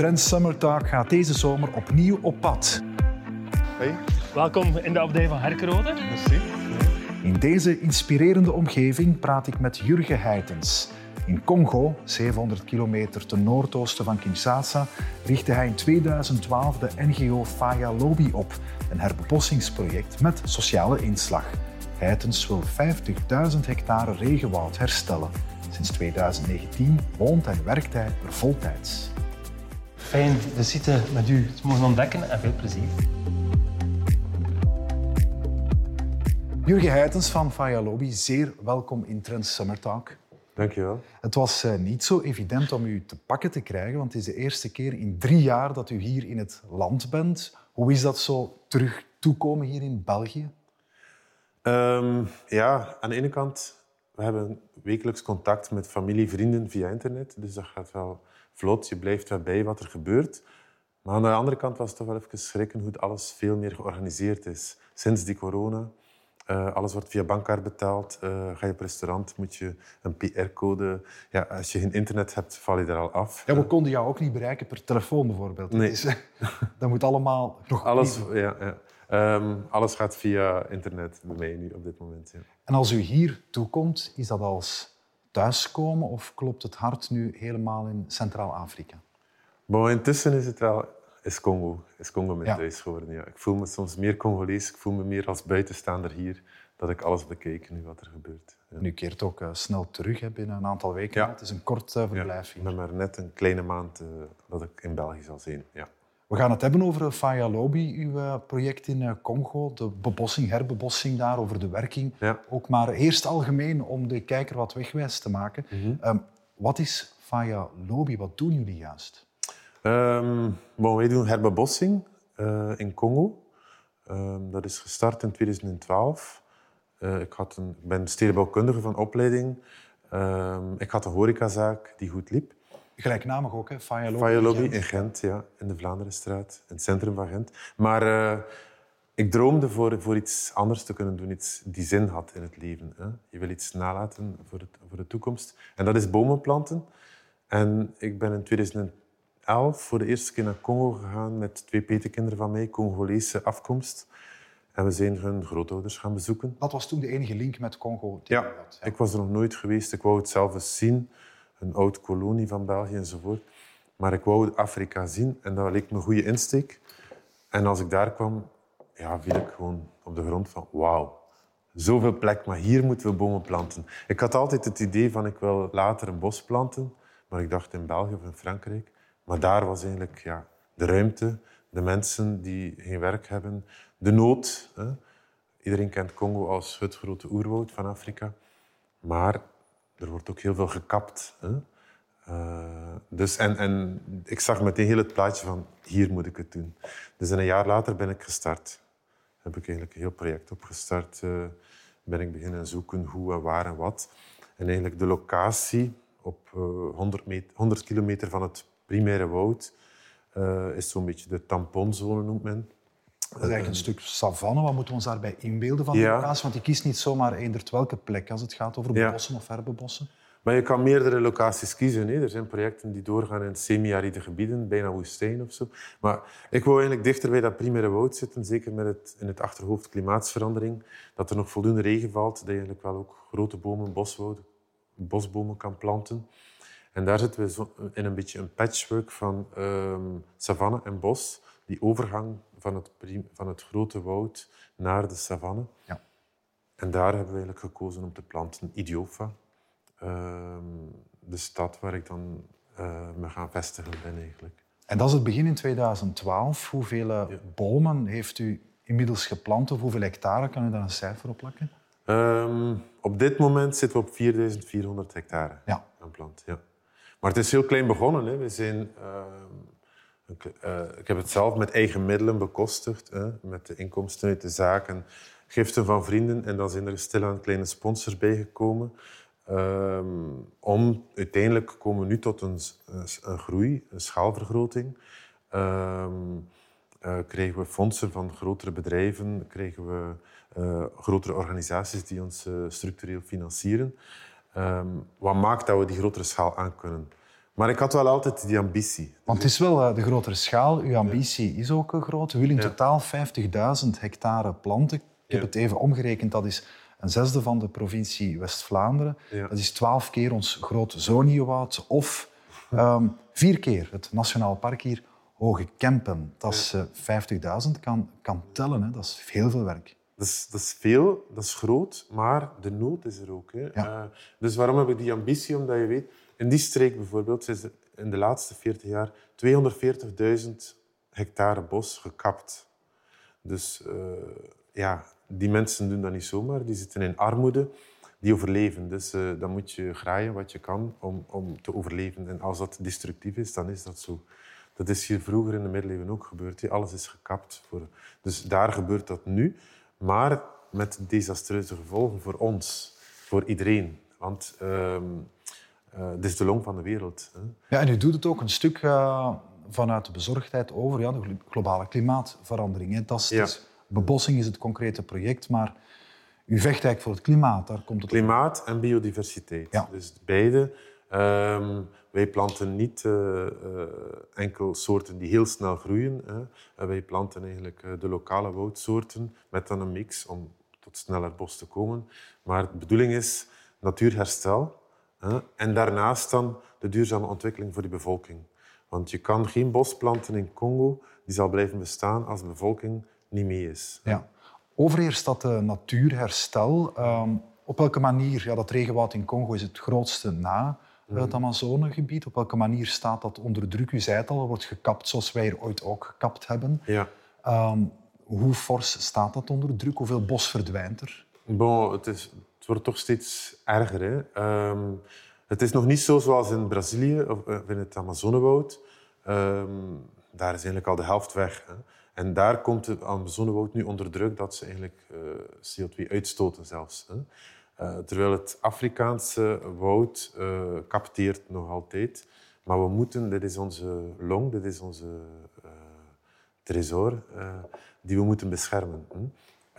Trends Summer Talk gaat deze zomer opnieuw op pad. Hey, Welkom in de abdij van Herkerode. merci. In deze inspirerende omgeving praat ik met Jurgen Heitens. In Congo, 700 kilometer ten noordoosten van Kinshasa, richtte hij in 2012 de NGO Faya Lobby op, een herbebossingsproject met sociale inslag. Heitens wil 50.000 hectare regenwoud herstellen. Sinds 2019 woont en werkt hij er voltijds. Fijn de site met u te mogen ontdekken en veel plezier. Jurgen Heitens van Faya Lobby, zeer welkom in Trends Summer Talk. Dankjewel. Het was eh, niet zo evident om u te pakken te krijgen, want het is de eerste keer in drie jaar dat u hier in het land bent. Hoe is dat zo terug toekomen hier in België? Ehm, ja, aan de ene kant, we hebben wekelijks contact met familie, vrienden via internet. Dus dat gaat wel vlot. Je blijft wel bij wat er gebeurt. Maar aan de andere kant was het toch wel even schrikken hoe alles veel meer georganiseerd is. Sinds die corona. Eh, alles wordt via bankkaart betaald. Eh, ga je op restaurant, moet je een PR-code... Ja, als je geen internet hebt, val je er al af. Ja, we konden jou ook niet bereiken per telefoon bijvoorbeeld. Nee. Dus, dat moet allemaal nog Alles, ja, ja. Ehm, alles gaat via internet bij mij nu op dit moment. Ja. En als u hier toekomt, is dat als thuiskomen of klopt het hart nu helemaal in Centraal-Afrika? Maar intussen is het wel is Congo, is Congo mijn Ja. thuis geworden. Ja. Ik voel me soms meer Congolees, ik voel me meer als buitenstaander hier, dat ik alles bekijk nu wat er gebeurt. Ja. Nu keert ook eh, snel terug hè, binnen een aantal weken. Ja. Het is een kort eh, verblijf Ik hier. ben maar net een kleine maand eh, dat ik in België zal zijn. Ja. We gaan het hebben over Faya Lobby, uw eh, project in eh, Congo. De bebossing, herbebossing daar, over de werking. Ja. Ook maar eerst algemeen om de kijker wat wegwijs te maken. Ehm, wat is Faya Lobby? Wat doen jullie juist? Bon, wij doen herbebossing eh, in Congo. Ehm, dat is gestart in 2012. Eh, ik, had een, ik ben stedenbouwkundige van opleiding. Ik had een horecazaak die goed liep. Gelijknamig ook, hè? Lobby. Fire Lobby Gent. in Gent, ja, in de Vlaanderenstraat, in het centrum van Gent. Maar eh, ik droomde voor, voor iets anders te kunnen doen, iets die zin had in het leven. Hè. Je wil iets nalaten voor, het, voor de toekomst. En dat is bomen planten. En ik ben in 2011 voor de eerste keer naar Congo gegaan met twee petekinderen van mij, Congolese afkomst. En we zijn hun grootouders gaan bezoeken. Dat was toen de enige link met Congo. die Ja, had. ik was er nog nooit geweest. Ik wou het zelf eens zien. Een oud kolonie van België enzovoort. Maar ik wou Afrika zien en dat leek me een goede insteek. En als ik daar kwam, ja, viel ik gewoon op de grond van wauw. Zoveel plek, maar hier moeten we bomen planten. Ik had altijd het idee van ik wil later een bos planten. Maar ik dacht in België of in Frankrijk. Maar daar was eigenlijk ja, de ruimte, de mensen die geen werk hebben, de nood. Hè. Iedereen kent Congo als het grote oerwoud van Afrika. Maar er wordt ook heel veel gekapt. Hè? Eh, dus, en, en ik zag meteen heel het plaatje van hier moet ik het doen. Dus een jaar later ben ik gestart. Heb ik eigenlijk een heel project opgestart. eh, ben ik beginnen zoeken hoe en waar en wat. En eigenlijk de locatie op eh, 100, meter, 100 kilometer van het primaire woud eh, is zo'n beetje de tamponzone, noemt men. Dat is eigenlijk een stuk savanne. Wat moeten we ons daarbij inbeelden van de Ja. locatie? Want je kiest niet zomaar eender welke plek als het gaat over Ja. bossen of herbebossen. Maar je kan meerdere locaties kiezen. Hè. Er zijn projecten die doorgaan in semi-aride gebieden, bijna woestijn of zo. Maar ik wou eigenlijk dichter bij dat primaire woud zitten, zeker met het, in het achterhoofd klimaatsverandering. Dat er nog voldoende regen valt, dat je eigenlijk wel ook grote bomen, boswouden, bosbomen kan planten. En daar zitten we zo in een beetje een patchwork van ehm, savanne en bos. Die overgang van het, van het grote woud naar de savanne. Ja. En daar hebben we eigenlijk gekozen om te planten Idiofa. Ehm, de stad waar ik dan eh, me gaan vestigen ben eigenlijk. En dat is het begin in 2012. Hoeveel eh, bomen heeft u inmiddels geplant? Of hoeveel hectare? Kan u daar een cijfer op plakken? Ehm, op dit moment zitten we op 4400 hectare Ja. aan plant. Ja. Maar het is heel klein begonnen. Hè. We zijn, ehm, ik, eh, ik heb het zelf met eigen middelen bekostigd. Hè, met de inkomsten uit de zaken, giften van vrienden. En dan zijn er stilaan kleine sponsors bijgekomen. Ehm, om uiteindelijk komen we nu tot een, een groei, een schaalvergroting. Ehm, eh, krijgen we fondsen van grotere bedrijven, krijgen we eh, grotere organisaties die ons structureel financieren. Ehm, wat maakt dat we die grotere schaal aan kunnen. Maar ik had wel altijd die ambitie. Want het is wel uh, de grotere schaal. Uw ambitie is ook groot. U wil in totaal 50.000 hectare planten. Ik heb het even omgerekend. Dat is een zesde van de provincie West-Vlaanderen. Dat is twaalf keer ons grote Zoniewoud. Of um, vier keer het Nationaal Park hier, Hoge Kempen. Dat is uh, 50.000. Kan, kan tellen. Hè. Dat is heel veel werk. Dat is, dat is, veel, dat is groot, maar de nood is er ook. Hè. Uh, dus waarom heb ik die ambitie? Omdat je weet, in die streek bijvoorbeeld is er in de laatste 40 jaar 240.000 hectare bos gekapt. Dus uh, ja, die mensen doen dat niet zomaar. Die zitten in armoede, die overleven. Dus uh, dan moet je graaien wat je kan om, om te overleven. En als dat destructief is, dan is dat zo. Dat is hier vroeger in de middeleeuwen ook gebeurd. Alles is gekapt. Voor... Dus daar gebeurt dat nu. Maar met desastreuze gevolgen voor ons, voor iedereen. Want uh, uh, dit is de long van de wereld. Hè. Ja, en u doet het ook een stuk uh, vanuit de bezorgdheid over ja, de globale klimaatverandering. Hè. Dat is, ja. bebossing is het concrete project, maar u vecht eigenlijk voor het klimaat. Daar komt het klimaat en biodiversiteit. Ja. Dus beide. Um, wij planten niet uh, uh, enkel soorten die heel snel groeien. Hè. wij planten eigenlijk de lokale woudsoorten met dan een mix om tot sneller bos te komen. Maar de bedoeling is natuurherstel en daarnaast dan de duurzame ontwikkeling voor die bevolking. Want je kan geen bos planten in Congo die zal blijven bestaan als de bevolking niet mee is. Ja. Overheerst dat natuurherstel. Ehm, op welke manier, ja, dat regenwoud in Congo is het grootste na het mhm. Amazonegebied. Op welke manier staat dat onder druk? U zei het al, er wordt gekapt zoals wij er ooit ook gekapt hebben. Ja. Ehm, hoe fors staat dat onder druk? Hoeveel bos verdwijnt er? Bon, het is het wordt toch steeds erger. Hè? Um, het is nog niet zo zoals in Brazilië of eh, in het Amazonewoud. Um, daar is eigenlijk al de helft weg. Hè? En daar komt het Amazonewoud nu onder druk dat ze eigenlijk uh, eh, CO2 uitstoten zelfs. Hè? Uh, terwijl het Afrikaanse woud uh, capteert nog altijd. Maar we moeten, dit is onze long, dit is onze tresor, die we moeten beschermen. Hm?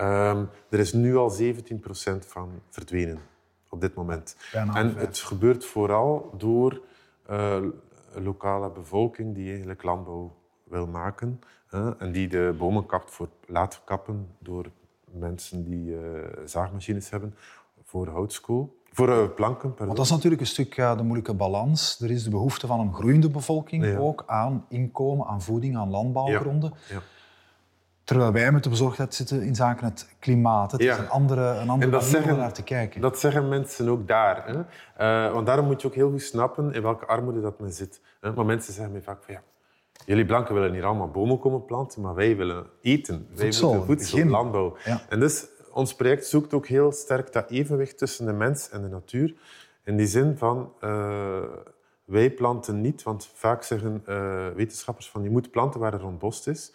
Um, er is nu al 17% van verdwenen op dit moment. en het gebeurt vooral door uh, lokale bevolking die eigenlijk landbouw wil maken en die de bomen kapt voor laten kappen door mensen die uh, zaagmachines hebben voor houtskool. Voor uh, planken, pardon. Want dat is natuurlijk een stuk de moeilijke balans. Er is de behoefte van een groeiende bevolking ook aan inkomen, aan voeding, aan landbouwgronden. Ja. Ja. Terwijl wij met de bezorgdheid zitten in zaken het klimaat. Het is een andere, een andere manier zeggen, om naar te kijken. Dat zeggen mensen ook daar. Hè? Uh, want daarom moet je ook heel goed snappen in welke armoede dat men zit. Hè? Maar mensen zeggen mij vaak van ja, jullie blanken willen hier allemaal bomen komen planten, maar wij willen eten. Wij moeten voedsel, geen... landbouw. Ja. En dus ons project zoekt ook heel sterk dat evenwicht tussen de mens en de natuur. In die zin van, uh, wij planten niet, want vaak zeggen uh, wetenschappers van je moet planten waar er rond bos is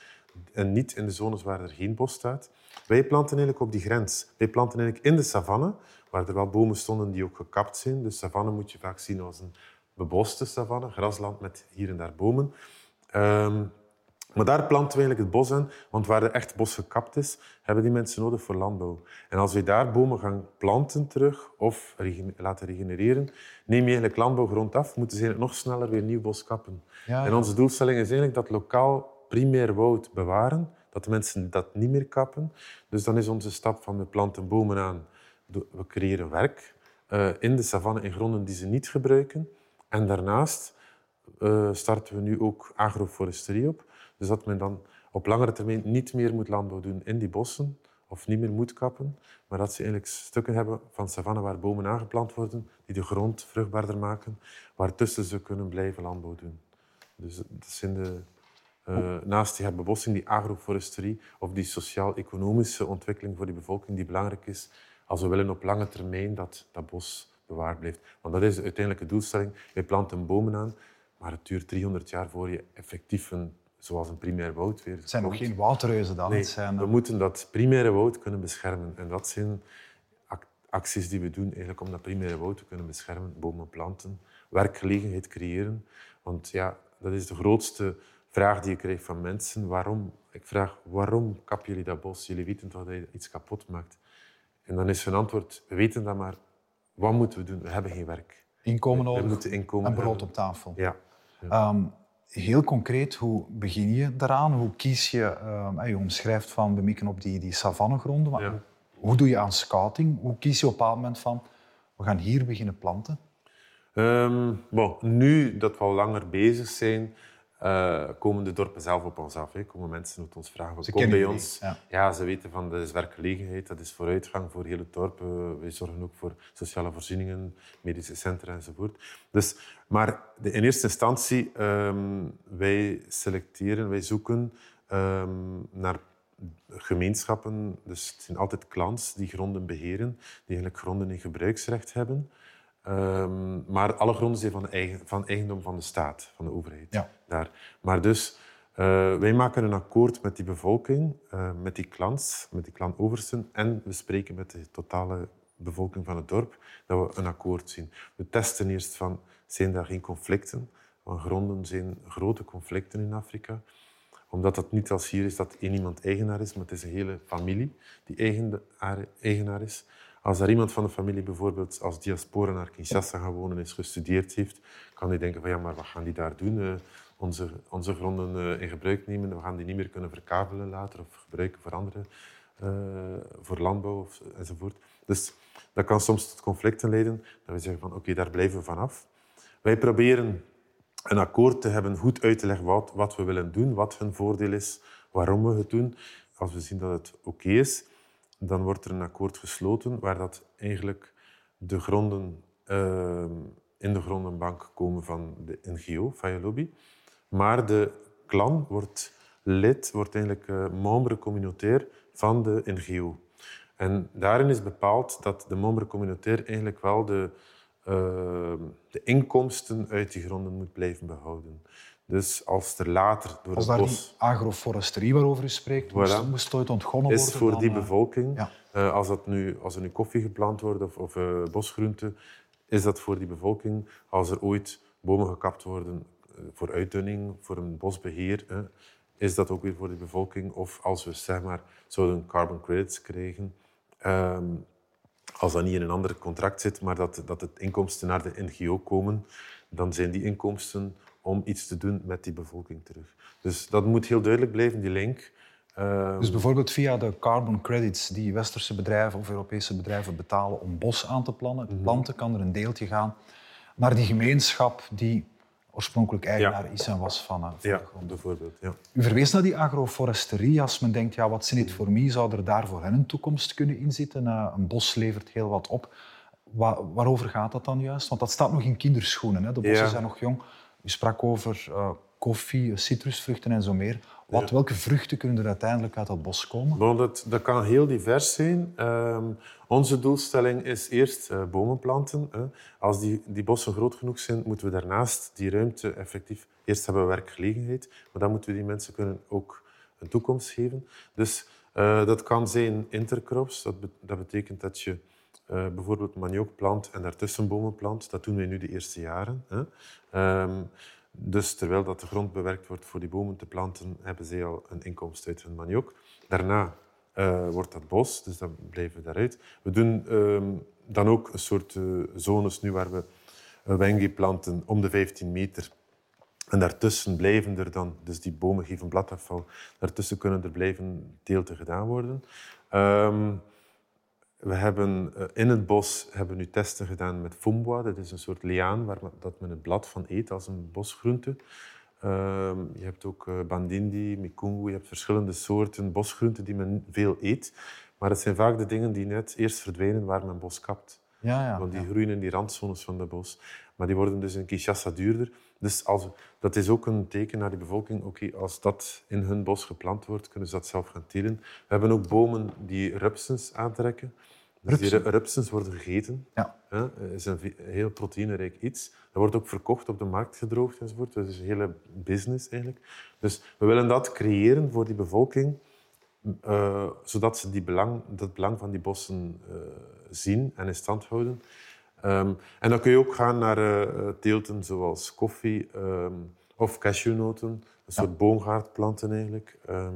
en niet in de zones waar er geen bos staat. Wij planten eigenlijk op die grens. Wij planten eigenlijk in de savanne, waar er wel bomen stonden die ook gekapt zijn. De savanne moet je vaak zien als een beboste savanne, grasland met hier en daar bomen. Um, maar daar planten we eigenlijk het bos in, want waar er echt bos gekapt is, hebben die mensen nodig voor landbouw. En als we daar bomen gaan planten terug of laten regenereren, neem je eigenlijk landbouwgrond af, moeten ze nog sneller weer nieuw bos kappen. Ja, ja. En onze doelstelling is eigenlijk dat lokaal primair woud bewaren, dat de mensen dat niet meer kappen. Dus dan is onze stap van we planten bomen aan, we creëren werk uh, in de savanne in gronden die ze niet gebruiken. En daarnaast uh, starten we nu ook agroforesterie op. Dus dat men dan op langere termijn niet meer moet landbouw doen in die bossen of niet meer moet kappen, maar dat ze eigenlijk stukken hebben van savanne waar bomen aangeplant worden, die de grond vruchtbaarder maken, waartussen ze kunnen blijven landbouw doen. Dus dat zijn de uh, naast die herbebossing, die agroforesterie of die sociaal-economische ontwikkeling voor die bevolking die belangrijk is als we willen op lange termijn dat dat bos bewaard blijft. Want dat is de uiteindelijke doelstelling. Je plant een bomen aan, maar het duurt 300 jaar voor je effectief een, zoals een primair woud weer... Het zijn nog geen woudreuzen dan? Nee, zijn, we moeten dat primaire woud kunnen beschermen. En dat zijn acties die we doen eigenlijk om dat primaire woud te kunnen beschermen. Bomen planten, werkgelegenheid creëren. Want ja, dat is de grootste vraag die ik krijg van mensen. Waarom? Ik vraag, waarom kappen jullie dat bos? Jullie weten toch dat je iets kapot maakt? En dan is hun antwoord, we weten dat, maar wat moeten we doen? We hebben geen werk. Inkomen nodig moeten inkomen en brood hebben. op tafel. Ja. Ehm, heel concreet, hoe begin je daaraan? Hoe kies je... ehm, je omschrijft van, we mikken op die, die savannegronden. Maar Ja. hoe, hoe doe je aan scouting? Hoe kies je op een bepaald moment van, we gaan hier beginnen planten? Bon, nu dat we al langer bezig zijn, eh, komen de dorpen zelf op ons af. Hè. Komen mensen uit ons vragen, Ze kom bij ons. ja. ze weten van is werkgelegenheid, dat is vooruitgang voor heel het dorp. Eh, wij zorgen ook voor sociale voorzieningen, medische centra enzovoort. Dus, maar de, in eerste instantie, ehm, wij selecteren, wij zoeken ehm, naar gemeenschappen. Dus het zijn altijd clans die gronden beheren, die eigenlijk gronden in gebruiksrecht hebben. Ehm, maar alle gronden zijn van, eigen, van eigendom van de staat, van de overheid. Ja. Daar. Maar dus, eh, wij maken een akkoord met die bevolking, eh, met die clans, met die clanoversten, en we spreken met de totale bevolking van het dorp, dat we een akkoord zien. We testen eerst van, zijn daar geen conflicten? Want gronden zijn grote conflicten in Afrika omdat het niet als hier is dat één iemand eigenaar is, maar het is een hele familie die eigenaar is. Als er iemand van de familie bijvoorbeeld als diaspora naar Kinshasa gaan wonen, is gestudeerd heeft, kan hij denken van ja, maar wat gaan die daar doen? Eh, onze, onze gronden eh, in gebruik nemen, we gaan die niet meer kunnen verkabelen later of gebruiken voor andere, eh, voor landbouw of, enzovoort. Dus dat kan soms tot conflicten leiden. Dat we zeggen van oké, daar blijven we vanaf. Wij proberen een akkoord te hebben, goed uit te leggen wat, wat we willen doen, wat hun voordeel is, waarom we het doen. Als we zien dat het oké is, dan wordt er een akkoord gesloten waar dat eigenlijk de gronden eh, in de grondenbank komen van de NGO, Faya Lobby. Maar de clan wordt lid, wordt eigenlijk uh, membre communautaire van de NGO. En daarin is bepaald dat de membre communautaire eigenlijk wel de, uh, de inkomsten uit die gronden moet blijven behouden. Dus als er later door Als het bos... die agroforesterie waarover u spreekt, Voilà. moest ooit ontgonnen worden? is voor dan, die eh, bevolking. ja. Eh, als, dat nu, als er nu koffie geplant wordt of, of eh, bosgroenten, is dat voor die bevolking. Als er ooit bomen gekapt worden voor uitdunning, voor een bosbeheer, eh, is dat ook weer voor die bevolking. Of als we zeg maar, zouden carbon credits krijgen, ehm, als dat niet in een ander contract zit, maar dat, dat het inkomsten naar de NGO komen, dan zijn die inkomsten om iets te doen met die bevolking terug. Dus dat moet heel duidelijk blijven, die link. Ehm, Dus bijvoorbeeld via de carbon credits die westerse bedrijven of Europese bedrijven betalen om bos aan te plannen, Mhm. planten, kan er een deeltje gaan naar die gemeenschap die oorspronkelijk eigenaar is en was van, eh, van ja, de grond. bijvoorbeeld. Ja. U verwees naar die agroforesterie. Als men denkt, ja, wat zit dit voor mij? Zou er daar voor hen een toekomst kunnen inzitten? Eh, een bos levert heel wat op. Wa- waarover gaat dat dan juist? Want dat staat nog in kinderschoenen. Hè? De bossen Ja. zijn nog jong. U sprak over eh, koffie, citrusvruchten en zo meer. Wat, Welke vruchten kunnen er uiteindelijk uit dat bos komen? Bon, dat, dat kan heel divers zijn. Ehm, onze doelstelling is eerst eh, bomen planten. Hè. Als die, die bossen groot genoeg zijn, moeten we daarnaast die ruimte effectief... Eerst hebben we werkgelegenheid, maar dan moeten we die mensen kunnen ook een toekomst geven. Dus eh, dat kan zijn intercrops. Dat, dat betekent dat je eh, bijvoorbeeld maniok plant en daartussen bomen plant. Dat doen wij nu de eerste jaren. Hè. Ehm, dus terwijl dat de grond bewerkt wordt voor die bomen te planten, hebben zij al een inkomst uit hun maniok. Daarna eh, wordt dat bos, dus dan blijven we daaruit. We doen ehm, dan ook een soort eh, zones nu waar we wengi planten om de 15 meter. En daartussen blijven er dan, dus die bomen geven bladafval, daartussen kunnen er blijven teelten gedaan worden. Ehm, we hebben eh, in het bos hebben we nu testen gedaan met fumbwa. Dat is een soort liaan waar men, dat men het blad van eet als een bosgroente. Ehm, je hebt ook eh, bandindi, mikungu, je hebt verschillende soorten bosgroenten die men veel eet. Maar het zijn vaak de dingen die net eerst verdwijnen waar men bos kapt. Ja, ja. Want die ja. groeien in die randzones van het bos. Maar die worden dus in Kinshasa duurder. Dus als, dat is ook een teken naar die bevolking. Oké, als dat in hun bos geplant wordt, kunnen ze dat zelf gaan telen. We hebben ook bomen die rupsens aantrekken. Dus die Rupsen? rupsens worden gegeten. Ja. Dat is een heel proteïnerijk iets. Dat wordt ook verkocht op de markt gedroogd enzovoort. Dat is een hele business eigenlijk. Dus we willen dat creëren voor die bevolking, eh, zodat ze die belang, dat belang van die bossen eh, zien en in stand houden. Ehm, en dan kun je ook gaan naar eh, teelten zoals koffie ehm, of cashewnoten, een soort boomgaardplanten eigenlijk. Ehm,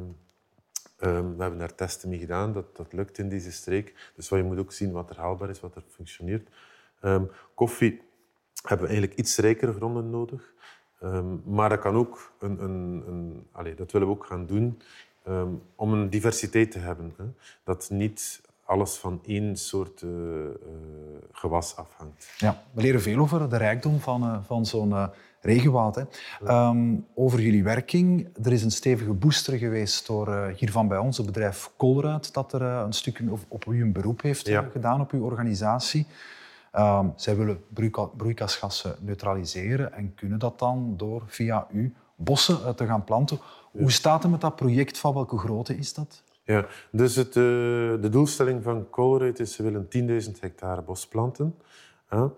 ehm, we hebben daar testen mee gedaan, dat, dat lukt in deze streek. Dus wat je moet ook zien wat er haalbaar is, wat er functioneert. Ehm, koffie hebben we eigenlijk iets rijkere gronden nodig. Ehm, maar dat kan ook een, een, een dat willen we ook gaan doen om een diversiteit te hebben. Hè. Dat niet alles van één soort uh, uh, gewas afhangt. Ja, we leren veel over de rijkdom van, uh, van zo'n regenwoud. Hè. Um, over jullie werking. Er is een stevige booster geweest door hiervan bij ons, het bedrijf Colruyt, dat er een stukje op, op u een beroep heeft ja. gedaan, op uw organisatie. Um, zij willen broeikasgassen neutraliseren en kunnen dat dan door via u bossen te gaan planten. Hoe staat het met dat project? Van welke grootte is dat? Ja, dus het, uh, de doelstelling van Colruyt is ze willen 10.000 hectare bos planten. Uh,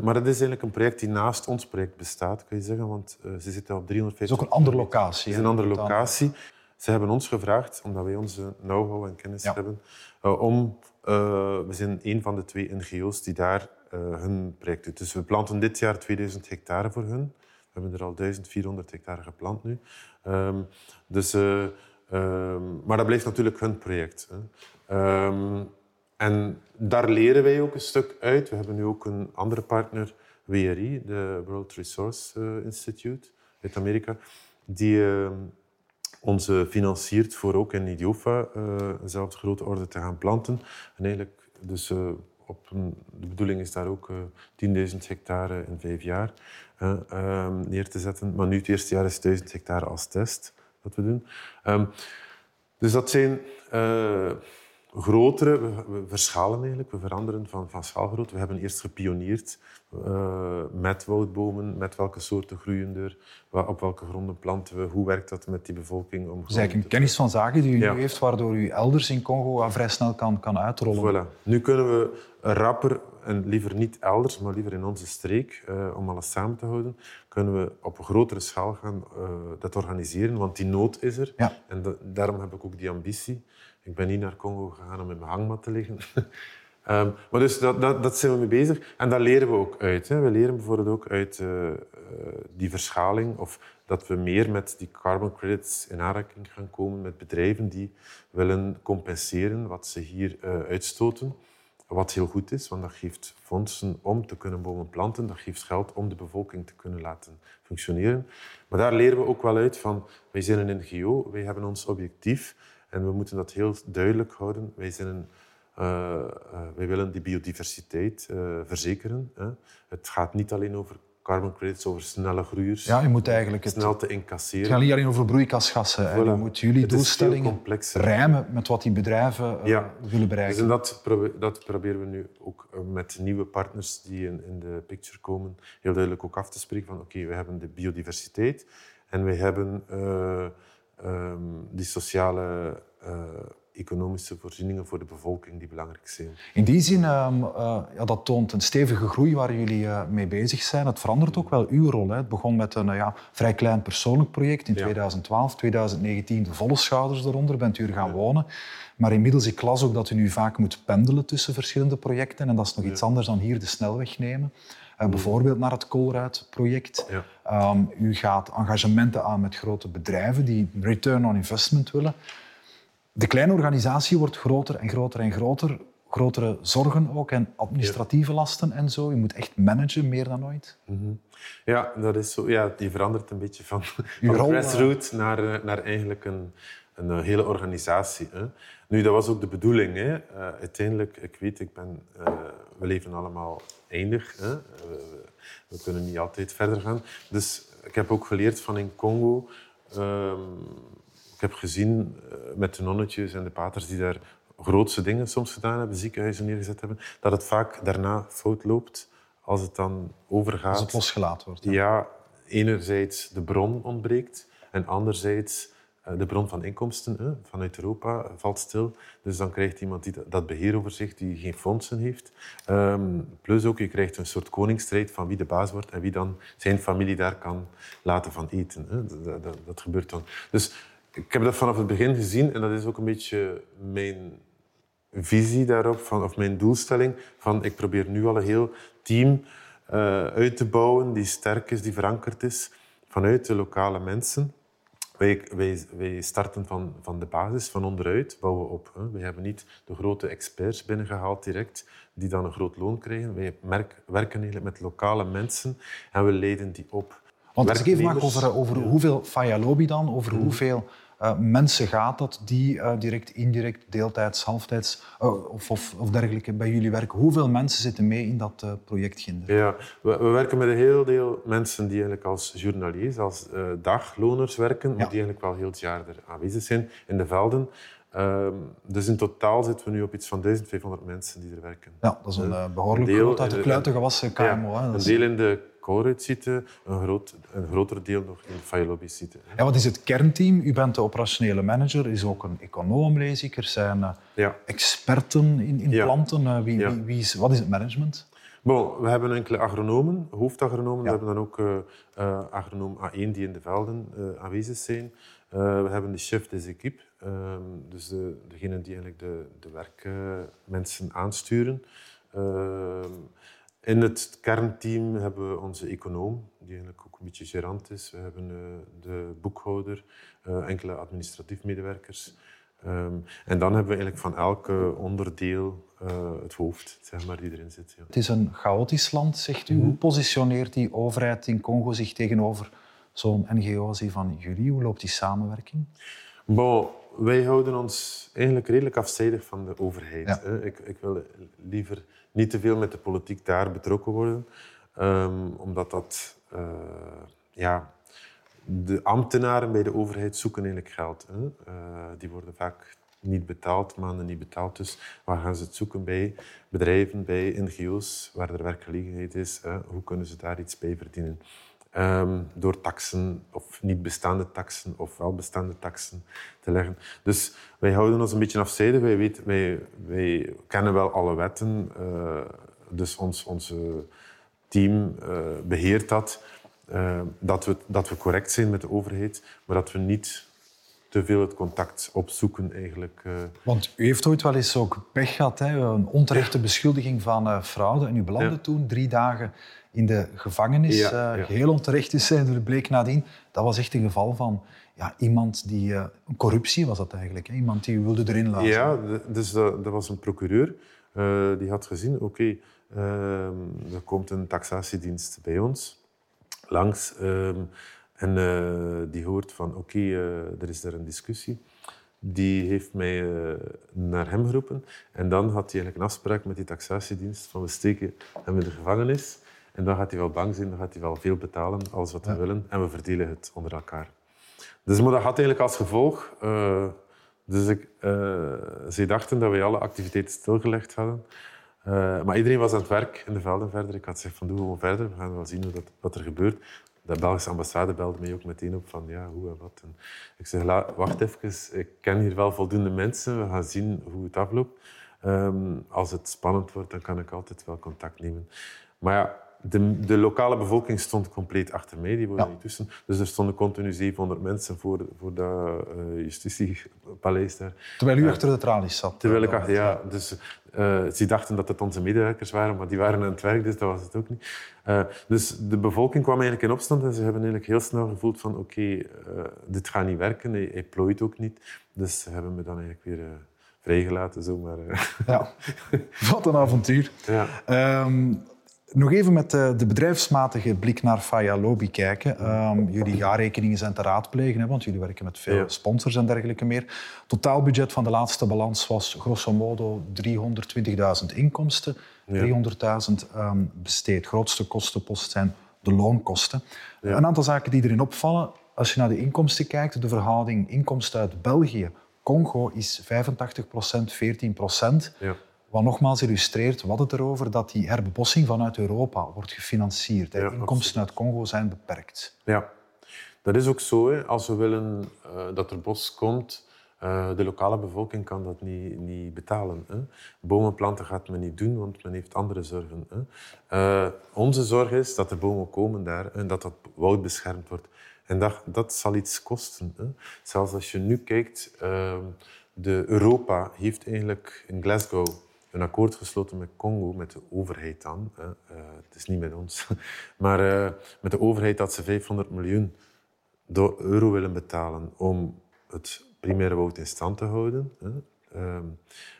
maar dat is eigenlijk een project die naast ons project bestaat, kan je zeggen, want uh, ze zitten op 350... Het is ook een andere locatie. Het is een andere locatie. Ze hebben ons gevraagd, omdat wij onze know-how en kennis ja. hebben, om... we zijn een van de twee NGO's die daar hun project doet. Dus we planten dit jaar 2000 hectare voor hun. We hebben er al 1400 hectare geplant nu. Um, dus... Um, maar dat blijft natuurlijk hun project. Hè. Um, en daar leren wij ook een stuk uit. We hebben nu ook een andere partner, WRI, de World Resource uh, Institute uit Amerika, die uh, ons financiert voor ook in Idiofa uh, dezelfde grote orde te gaan planten. En eigenlijk, dus op een, de bedoeling is daar ook 10.000 hectare in vijf jaar um, neer te zetten. Maar nu het eerste jaar is 1000 hectare als test wat we doen. Um, dus dat zijn grotere... We, we, verschalen eigenlijk, we veranderen van, van schaalgrootte. We hebben eerst gepioneerd uh, met woudbomen, met welke soorten groeien er, op welke gronden planten we, hoe werkt dat met die bevolking. Om dus eigenlijk een kennis van zaken die u ja. nu heeft, waardoor u elders in Congo vrij snel kan, kan uitrollen. Voilà. Nu kunnen we rapper en liever niet elders, maar liever in onze streek, uh, om alles samen te houden, kunnen we op een grotere schaal gaan uh, dat organiseren, want die nood is er. Ja. En da daarom heb ik ook die ambitie. Ik ben niet naar Congo gegaan om in mijn hangmat te liggen. um, maar dus dat, dat, dat, zijn we mee bezig. En daar leren we ook uit. Hè. We leren bijvoorbeeld ook uit uh, die verschaling, of dat we meer met die carbon credits in aanraking gaan komen met bedrijven die willen compenseren wat ze hier uitstoten. Wat heel goed is, want dat geeft fondsen om te kunnen bomen planten. Dat geeft geld om de bevolking te kunnen laten functioneren. Maar daar leren we ook wel uit van, wij zijn een NGO, wij hebben ons objectief en we moeten dat heel duidelijk houden. Wij, zijn een, uh, uh, wij willen die biodiversiteit uh, verzekeren. Hè. Het gaat niet alleen over carbon credits over snelle groeiers. Ja, je moet eigenlijk het, snel te incasseren. Het gaat niet alleen over broeikasgassen. Voilà. Je moet jullie doelstellingen rijmen met wat die bedrijven ja. willen bereiken. Dus en dat, probe dat, proberen we nu ook met nieuwe partners die in, in, de picture komen, heel duidelijk ook af te spreken van oké, okay, we hebben de biodiversiteit en we hebben um, die sociale economische voorzieningen voor de bevolking die belangrijk zijn. In die zin, uh, uh, ja, dat toont een stevige groei waar jullie uh, mee bezig zijn. Het verandert ook wel uw rol. Hè. Het begon met een ja, vrij klein persoonlijk project in ja. 2012, 2019 de volle schouders eronder, bent u er gaan wonen. Maar inmiddels, ik las ook dat u nu vaak moet pendelen tussen verschillende projecten en dat is nog iets anders dan hier de snelweg nemen. Uh, bijvoorbeeld naar het Colruyt-project. Ja. Um, u gaat engagementen aan met grote bedrijven die return on investment willen. De kleine organisatie wordt groter en groter en groter. Grotere zorgen ook en administratieve ja. lasten en zo. Je moet echt managen, meer dan ooit. Mm -hmm. Ja, dat is zo. Ja, die verandert een beetje van, van grassroots naar, naar eigenlijk een, een hele organisatie. Hè. Nu, dat was ook de bedoeling. Hè. Uh, uiteindelijk, ik weet, ik ben, uh, we leven allemaal eindig. Hè. Uh, we kunnen niet altijd verder gaan. Dus ik heb ook geleerd van in Congo... Um, ik heb gezien uh, met de nonnetjes en de paters die daar grootste dingen soms gedaan hebben, ziekenhuizen neergezet hebben, dat het vaak daarna fout loopt als het dan overgaat. Als het losgelaten wordt. Ja, ja enerzijds de bron ontbreekt en anderzijds de bron van inkomsten vanuit Europa valt stil. Dus dan krijgt iemand die dat beheer over zich, die geen fondsen heeft. Um, plus ook, je krijgt een soort koningsstrijd van wie de baas wordt en wie dan zijn familie daar kan laten van eten. Dat, dat, dat gebeurt dan. Dus ik heb dat vanaf het begin gezien en dat is ook een beetje mijn visie daarop, van, of mijn doelstelling. Van, ik probeer nu al een heel team uh, uit te bouwen die sterk is, die verankerd is vanuit de lokale mensen. Wij, wij, wij starten van, van de basis, van onderuit, bouwen op. Hè. Wij hebben niet de grote experts binnengehaald direct, die dan een groot loon krijgen. Wij merk, werken eigenlijk met lokale mensen en we leiden die op. Want als ik even mag over, over hoeveel Faya Lobby dan, over Mhm. hoeveel eh, mensen gaat dat die eh, direct, indirect, deeltijds, halftijds eh, of, of, of dergelijke bij jullie werken. Hoeveel mensen zitten mee in dat project Ginder? Ja, we, we werken met een heel deel mensen die eigenlijk als journaliers, als dagloners werken, maar Ja. die eigenlijk wel heel het jaar er aanwezig zijn in de velden. Ehm, dus in totaal zitten we nu op iets van 1500 mensen die er werken. Ja, dat is een eh, behoorlijk groot uit de in de- kluiten gewassen KMO. Ja, een deel in de core-site, een, groot, een groter deel nog in de Firelobby-site. Ja, wat is het kernteam? U bent de operationele manager, er is ook een econoom, lees ik. Er zijn eh, Ja. experten in, in Ja. planten. Eh, wie, Ja. wie, wie is, wat is het management? Bon, we hebben enkele agronomen, hoofdagronomen. We hebben dan ook eh, agronoom A1 die in de velden aanwezig zijn. We hebben de chef des équipes, ehm, dus de, degene die eigenlijk de, de werkmensen aansturen. In het kernteam hebben we onze econoom, die eigenlijk ook een beetje gerant is. We hebben eh, de boekhouder, eh, enkele administratief medewerkers. Ehm, en dan hebben we eigenlijk van elke onderdeel eh, het hoofd, zeg maar, die erin zit. Ja. Het is een chaotisch land, zegt Mhm. u. Hoe positioneert die overheid in Congo zich tegenover zo'n NGO als die van jullie? Hoe loopt die samenwerking? Bon, wij houden ons eigenlijk redelijk afzijdig van de overheid. Ja. Ik, ik wil liever niet te veel met de politiek daar betrokken worden, ehm, omdat dat... eh, ja, de ambtenaren bij de overheid zoeken eigenlijk geld. Hè. Eh, die worden vaak niet betaald, maanden niet betaald. Dus waar gaan ze het zoeken bij bedrijven, bij NGO's, waar er werkgelegenheid is? Hè. Hoe kunnen ze daar iets bij verdienen? Ehm, door taxen of niet bestaande taxen of wel bestaande taxen te leggen. Dus wij houden ons een beetje afzijdig. Wij, weten, wij, wij kennen wel alle wetten, eh, dus ons onze team eh, beheert dat. Eh, dat, we, dat we correct zijn met de overheid, maar dat we niet te veel het contact opzoeken eigenlijk. Want u heeft ooit wel eens ook pech gehad, hè? een onterechte beschuldiging van fraude. En u belandde Ja. toen drie dagen in de gevangenis. Ja, eh. Geheel onterecht is zijn, er bleek nadien. Dat was echt een geval van ja, iemand die... eh, corruptie was dat eigenlijk. Hè? Iemand die wilde erin laten. Ja, dus dat, dat was een procureur. eh, die had gezien, oké, ehm, er komt een taxatiedienst bij ons langs. ehm, en eh, die hoort van, oké, eh, er is daar een discussie. Die heeft mij eh, naar hem geroepen. En dan had hij eigenlijk een afspraak met die taxatiedienst van we steken hem in de gevangenis. En dan gaat hij wel bang zijn, dan gaat hij wel veel betalen, alles wat we willen. En we verdelen het onder elkaar. Dus maar dat had eigenlijk als gevolg... eh, dus ik, eh, zij dachten dat wij alle activiteiten stilgelegd hadden. Eh, maar iedereen was aan het werk in de velden verder. Ik had gezegd van doe gewoon verder, we gaan wel zien hoe dat, wat er gebeurt. De Belgische ambassade belde mij ook meteen op van ja, hoe en wat. En ik zeg, "La, wacht even, ik ken hier wel voldoende mensen, we gaan zien hoe het afloopt. Ehm, als het spannend wordt, dan kan ik altijd wel contact nemen. Maar ja, de, de lokale bevolking stond compleet achter mij, die wonen Ja. tussen. Dus er stonden continu 700 mensen voor, voor dat eh, justitiepaleis daar. Terwijl u achter de tralies zat. Terwijl eh, ik dacht, ja, dus eh, ze dachten dat het onze medewerkers waren, maar die waren aan het werk, dus dat was het ook niet. Eh, dus de bevolking kwam eigenlijk in opstand en ze hebben eigenlijk heel snel gevoeld van oké, eh, dit gaat niet werken, hij, hij plooit ook niet. Dus ze hebben me dan eigenlijk weer eh, vrijgelaten, zomaar. eh. Ja, wat een avontuur. ja. Ehm, nog even met de, de bedrijfsmatige blik naar Faya Lobby kijken. Ehm, jullie jaarrekeningen zijn te raadplegen, hè, want jullie werken met veel Ja. sponsors en dergelijke meer. Totaalbudget van de laatste balans was grosso modo 320.000 inkomsten, 300.000 ehm, besteed. grootste kostenpost zijn de loonkosten. Een aantal zaken die erin opvallen. Als je naar de inkomsten kijkt, de verhouding inkomsten uit België, Congo is 85% 14 Ja. Wat nogmaals illustreert wat het erover dat die herbebossing vanuit Europa wordt gefinancierd. Ja, Inkomsten uit Congo zijn beperkt. Ja, dat is ook zo. Hè. Als we willen eh, dat er bos komt, eh, de lokale bevolking kan dat niet, niet betalen. Hè. Bomen planten gaat men niet doen, want men heeft andere zorgen. Hè. Eh, onze zorg is dat er bomen komen daar en dat dat woud beschermd wordt. En dat, dat zal iets kosten. Hè. Zelfs als je nu kijkt, eh, de Europa heeft eigenlijk in Glasgow een akkoord gesloten met Congo, met de overheid dan. Hè. Eh, het is niet met ons. Maar eh, met de overheid dat ze 500 miljoen euro willen betalen om het primaire woud in stand te houden. Hè. Ehm,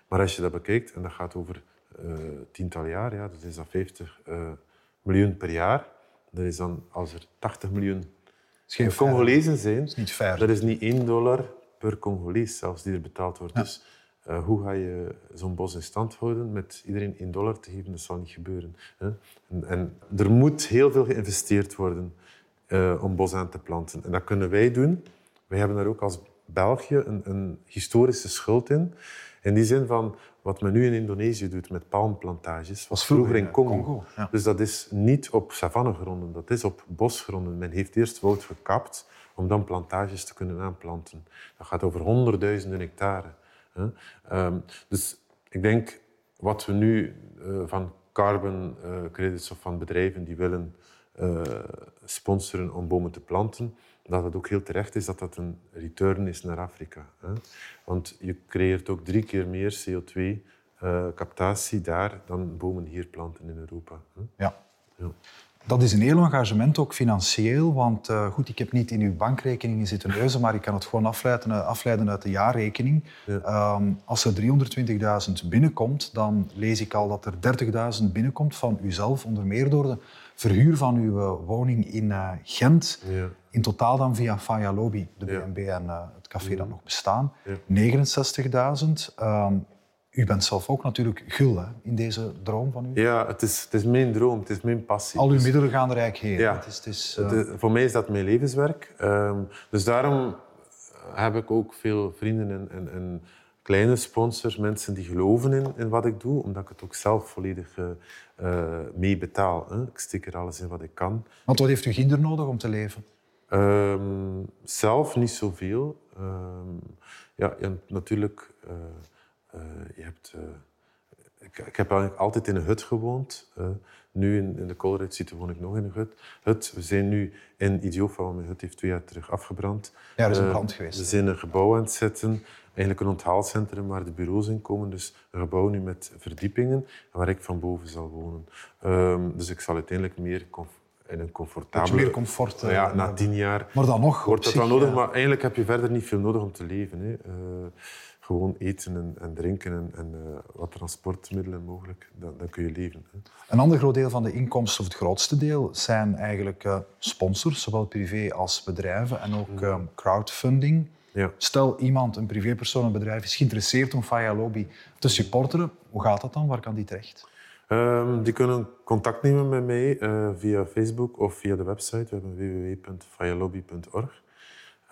maar als je dat bekijkt, en dat gaat over uh, tientallen jaar, ja, dat is dan 50 uh, miljoen per jaar. Dat is dan, als er 80 miljoen Congolezen zijn, is niet fair. dat is niet 1 dollar per Congolees zelfs die er betaald wordt. Dus uh, hoe ga je zo'n bos in stand houden met iedereen 1 dollar te geven? Dat zal niet gebeuren. Hè? En, en, er moet heel veel geïnvesteerd worden uh, om bos aan te planten. En dat kunnen wij doen. Wij hebben daar ook als België een, een historische schuld in. In die zin van wat men nu in Indonesië doet met palmplantages, was vroeger in Congo. Congo ja. Dus dat is niet op savannegronden, dat is op bosgronden. Men heeft eerst woud gekapt om dan plantages te kunnen aanplanten. Dat gaat over honderdduizenden hectare. Um, dus ik denk wat we nu uh, van carbon uh, credits of van bedrijven die willen uh, sponsoren om bomen te planten, dat het ook heel terecht is dat dat een return is naar Afrika. Hè? Want je creëert ook drie keer meer CO2-captatie uh, daar dan bomen hier planten in Europa. Hè? Ja. ja. Dat is een heel engagement, ook financieel. Want uh, goed, ik heb niet in uw bankrekeningen zitten neuzen, maar ik kan het gewoon afleiden, eh, afleiden uit de jaarrekening. Ja. Um, als er 320.000 binnenkomt, dan lees ik al dat er 30.000 binnenkomt van uzelf, onder meer door de verhuur van uw eh, woning in uh, Gent. Ja. In totaal dan via Faya Lobby, de BNB en het café dat nog bestaan. 69.000. U bent zelf ook natuurlijk gul hè, in deze droom van u. Ja, het is, het is mijn droom, het is mijn passie. Al uw dus- middelen gaan heen. Ja. Het is, het is, uh... voor mij is dat mijn levenswerk. Um, dus daarom heb ik ook veel vrienden en, en, en, kleine sponsors, mensen die geloven in, in wat ik doe, omdat ik het ook zelf volledig uh, uh, mee betaal. Hè. Ik stik er alles in wat ik kan. Want wat heeft u kinder nodig om te leven? Um, zelf niet zoveel. Um, ja, natuurlijk uh, je hebt, uh, ik, ik, heb eigenlijk altijd in een hut gewoond. Uh, nu in, in de Koolruidsite woon ik nog in een hut. hut. We zijn nu in Idiofa, want mijn hut heeft twee jaar terug afgebrand. Ja, er is een brand geweest. We zijn een gebouw aan het zetten. Eigenlijk een onthaalcentrum waar de bureaus in komen. Dus een gebouw nu met verdiepingen, waar ik van boven zal wonen. Um, dus ik zal uiteindelijk meer in een comfortabele... meer comfort. ja, na tien jaar maar dan nog, wordt dat wel nodig. Ja. Maar eigenlijk heb je verder niet veel nodig om te leven. Hè. Uh, gewoon eten en, en drinken en, en uh, wat transportmiddelen mogelijk, dan, dan kun je leven. Hè. Een ander groot deel van de inkomsten, of het grootste deel, zijn eigenlijk uh, sponsors, zowel privé als bedrijven, en ook uh, crowdfunding. Ja. Stel iemand, een privépersoon, een bedrijf, is geïnteresseerd om Faya Lobby te supporteren. Hoe gaat dat dan? Waar kan die terecht? Um, die kunnen contact nemen met mij via Facebook of via de website. We hebben www.fayalobby.org.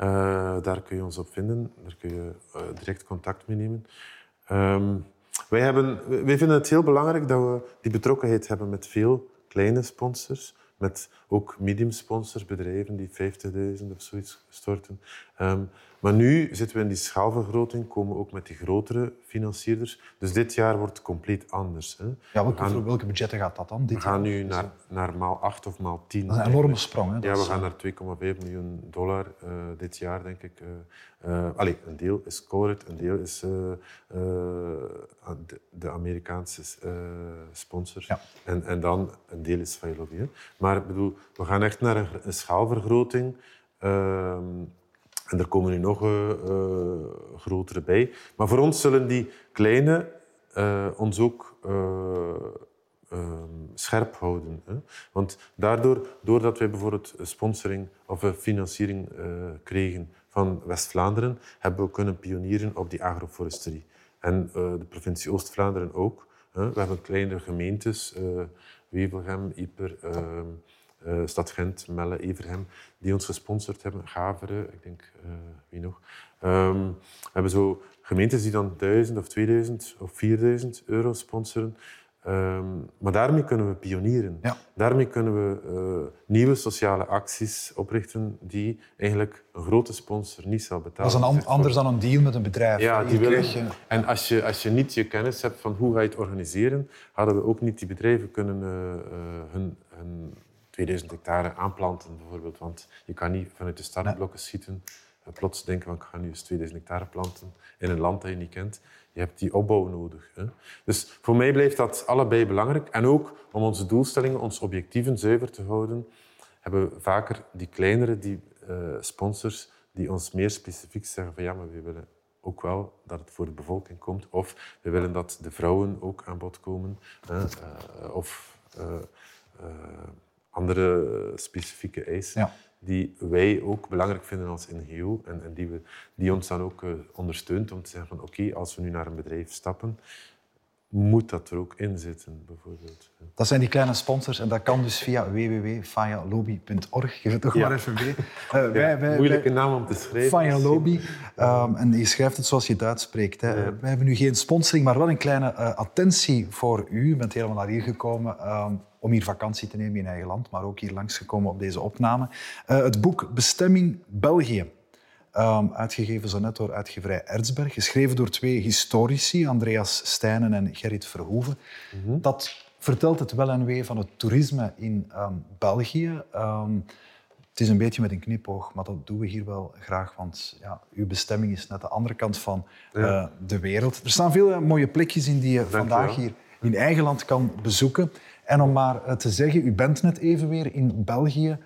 Uh, daar kun je ons op vinden. Daar kun je uh, direct contact mee nemen. Um, wij, hebben, wij vinden het heel belangrijk dat we die betrokkenheid hebben met veel kleine sponsors. Met ook medium sponsors, bedrijven die 50.000 of zoiets storten. Um, maar nu zitten we in die schaalvergroting, komen ook met die grotere financierders. Dus dit jaar wordt compleet anders. Hè. Ja, welke, gaan, welke budgetten gaat dat dan? Dit we gaan nu naar, naar maal 8 of maal 10. Dat is een enorme sprong. Hè? Ja, we gaan naar 2,5 miljoen dollar uh, dit jaar, denk ik. Uh, uh, allee, een deel is Colruyt, een deel is de, de, Amerikaanse sponsor. Ja. En, en dan een deel is Failobi. Maar ik bedoel, we gaan echt naar een, een schaalvergroting. Ehm, en er komen nu nog uh, uh, grotere bij. Maar voor ons zullen die kleine uh, ons ook scherp houden. Hè? Want daardoor, doordat wij bijvoorbeeld sponsoring of financiering kregen van West-Vlaanderen, hebben we kunnen pionieren op die agroforesterie. En de provincie Oost-Vlaanderen ook. Hè? We hebben kleinere gemeentes, Wevelgem, Ieper... Ehm, uh, Stad Gent, Melle, Everhem, die ons gesponsord hebben. Gaveren, ik denk, uh, wie nog. Um, we hebben zo gemeentes die dan 1000 of 2000 of 4000 euro sponsoren. Um, maar daarmee kunnen we pionieren. Ja. Daarmee kunnen we uh, nieuwe sociale acties oprichten die eigenlijk een grote sponsor niet zal betalen. Dat is een anders dan een deal met een bedrijf. Ja, die willen, je... En als je, als je niet je kennis hebt van hoe ga je het organiseren, hadden we ook niet die bedrijven kunnen hun, hun 2000 hectare aanplanten bijvoorbeeld. Want je kan niet vanuit de startblokken schieten en plots denken van ik ga nu eens 2000 hectare planten in een land dat je niet kent. Je hebt die opbouw nodig. Hè. Dus voor mij blijft dat allebei belangrijk. En ook om onze doelstellingen, onze objectieven zuiver te houden, hebben we vaker die kleinere die eh, sponsors die ons meer specifiek zeggen van ja, maar we willen ook wel dat het voor de bevolking komt. Of we willen dat de vrouwen ook aan bod komen. Hè, eh, of eh, andere specifieke eisen. Ja die wij ook belangrijk vinden als NGO en, en die, we, die ons dan ook uh, ondersteunt om te zeggen van oké, als we nu naar een bedrijf stappen, moet dat er ook in zitten, bijvoorbeeld. Dat zijn die kleine sponsors en dat kan dus via www.fayalobby.org. Geef het toch maar even mee. Uh, wij, wij, moeilijke naam om te schrijven. Faya Lobby. Um, en je schrijft het zoals je het uitspreekt. Hè. Ja. Wij hebben nu geen sponsoring, maar wel een kleine uh, attentie voor u. U bent helemaal naar hier gekomen um, om hier vakantie te nemen in eigen land, maar ook hier langsgekomen op deze opname. Uh, het boek Bestemming België. Um, uitgegeven zo net door uitgeverij Erzberg, geschreven door twee historici, Andreas Stijnen en Gerrit Verhoeven. Mm -hmm. Dat vertelt het wel en wee van het toerisme in um, België. Um, het is een beetje met een knipoog, maar dat doen we hier wel graag, want ja, uw bestemming is net de andere kant van ja. uh, de wereld. Er staan veel uh, mooie plekjes in die je Dank vandaag je hier in eigen land kan bezoeken. En om maar uh, te zeggen, u bent net even weer in België.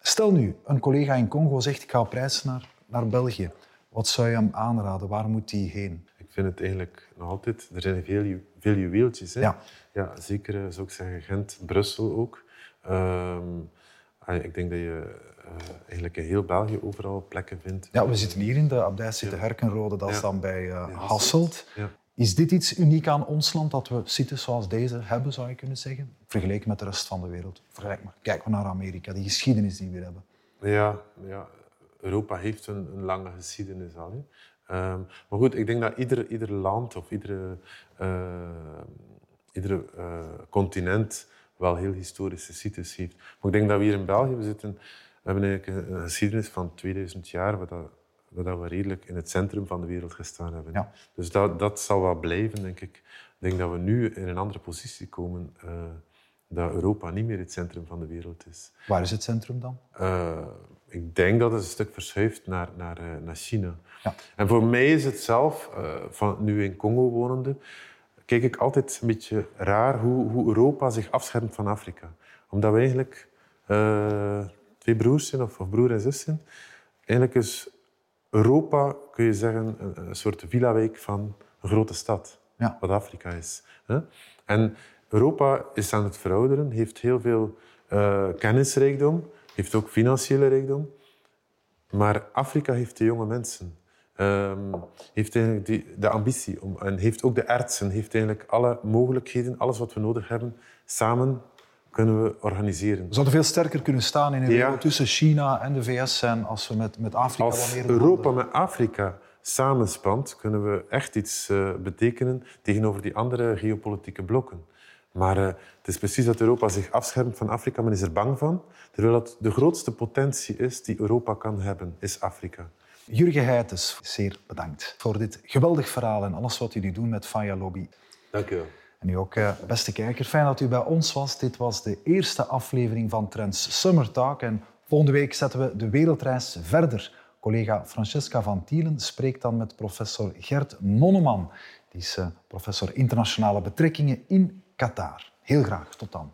Stel nu, een collega in Congo zegt ik ga op reis naar, naar België. Wat zou je hem aanraden? Waar moet hij heen? Ik vind het eigenlijk nog altijd... Er zijn veel, veel juweeltjes. Hè? Ja. ja. Zeker, eh, zou ik zeggen, Gent, Brussel ook. Um, ik denk dat je uh, eigenlijk in heel België overal plekken vindt. Ja, we zitten hier in de abdij zitten ja. Herkenrode. Dat is dan bij uh, Hasselt. Ja. Is dit iets uniek aan ons land, dat we sites zoals deze hebben, zou je kunnen zeggen? Vergeleken met de rest van de wereld. Vergelijk maar. Kijk maar naar Amerika, die geschiedenis die we hebben. Ja, ja. Europa heeft een, een lange geschiedenis al. Um, maar goed, ik denk dat ieder, ieder land of iedere, iedere uh, continent wel heel historische sites heeft. Maar ik denk dat we hier in België, we, zitten, we hebben eigenlijk een, geschiedenis van 2000 jaar, dat dat we redelijk in het centrum van de wereld gestaan hebben. Ja. Dus dat, dat zal wel blijven, denk ik. Ik denk dat we nu in een andere positie komen, uh, dat Europa niet meer het centrum van de wereld is. Waar is het centrum dan? Uh, ik denk dat het een stuk verschuift naar, naar, uh, naar China. Ja. En voor mij is het zelf, van nu in Congo wonende, kijk ik altijd een beetje raar hoe, hoe Europa zich afschermt van Afrika. Omdat we eigenlijk twee broers zijn, of, of broer en zus zijn. Eigenlijk is Europa, kun je zeggen, een, soort villa-wijk van een grote stad, ja. wat Afrika is. En Europa is aan het verouderen, heeft heel veel uh, kennisrijkdom, heeft ook financiële rijkdom. Maar Afrika heeft de jonge mensen. Um, heeft eigenlijk die, de ambitie om, en heeft ook de artsen, heeft eigenlijk alle mogelijkheden, alles wat we nodig hebben, samen kunnen we organiseren. We zouden veel sterker kunnen staan in een wereld tussen China en de VS zijn als we met, met Afrika als meer Europa met Afrika samenspant, kunnen we echt iets uh, betekenen tegenover die andere geopolitieke blokken. Maar uh, het is precies dat Europa zich afschermt van Afrika. Men is er bang van. Terwijl dat de grootste potentie is die Europa kan hebben, is Afrika. Jurgen Heijtens, zeer bedankt voor dit geweldig verhaal en alles wat jullie doen met Faya Lobby. Dank u wel. En u ook, beste kijker, fijn dat u bij ons was. Dit was de eerste aflevering van Trends Summer Talk. En volgende week zetten we de wereldreis verder. Collega Francesca van Tielen spreekt dan met professor Gert Nonneman. Die is professor internationale betrekkingen in Qatar. Heel graag, tot dan.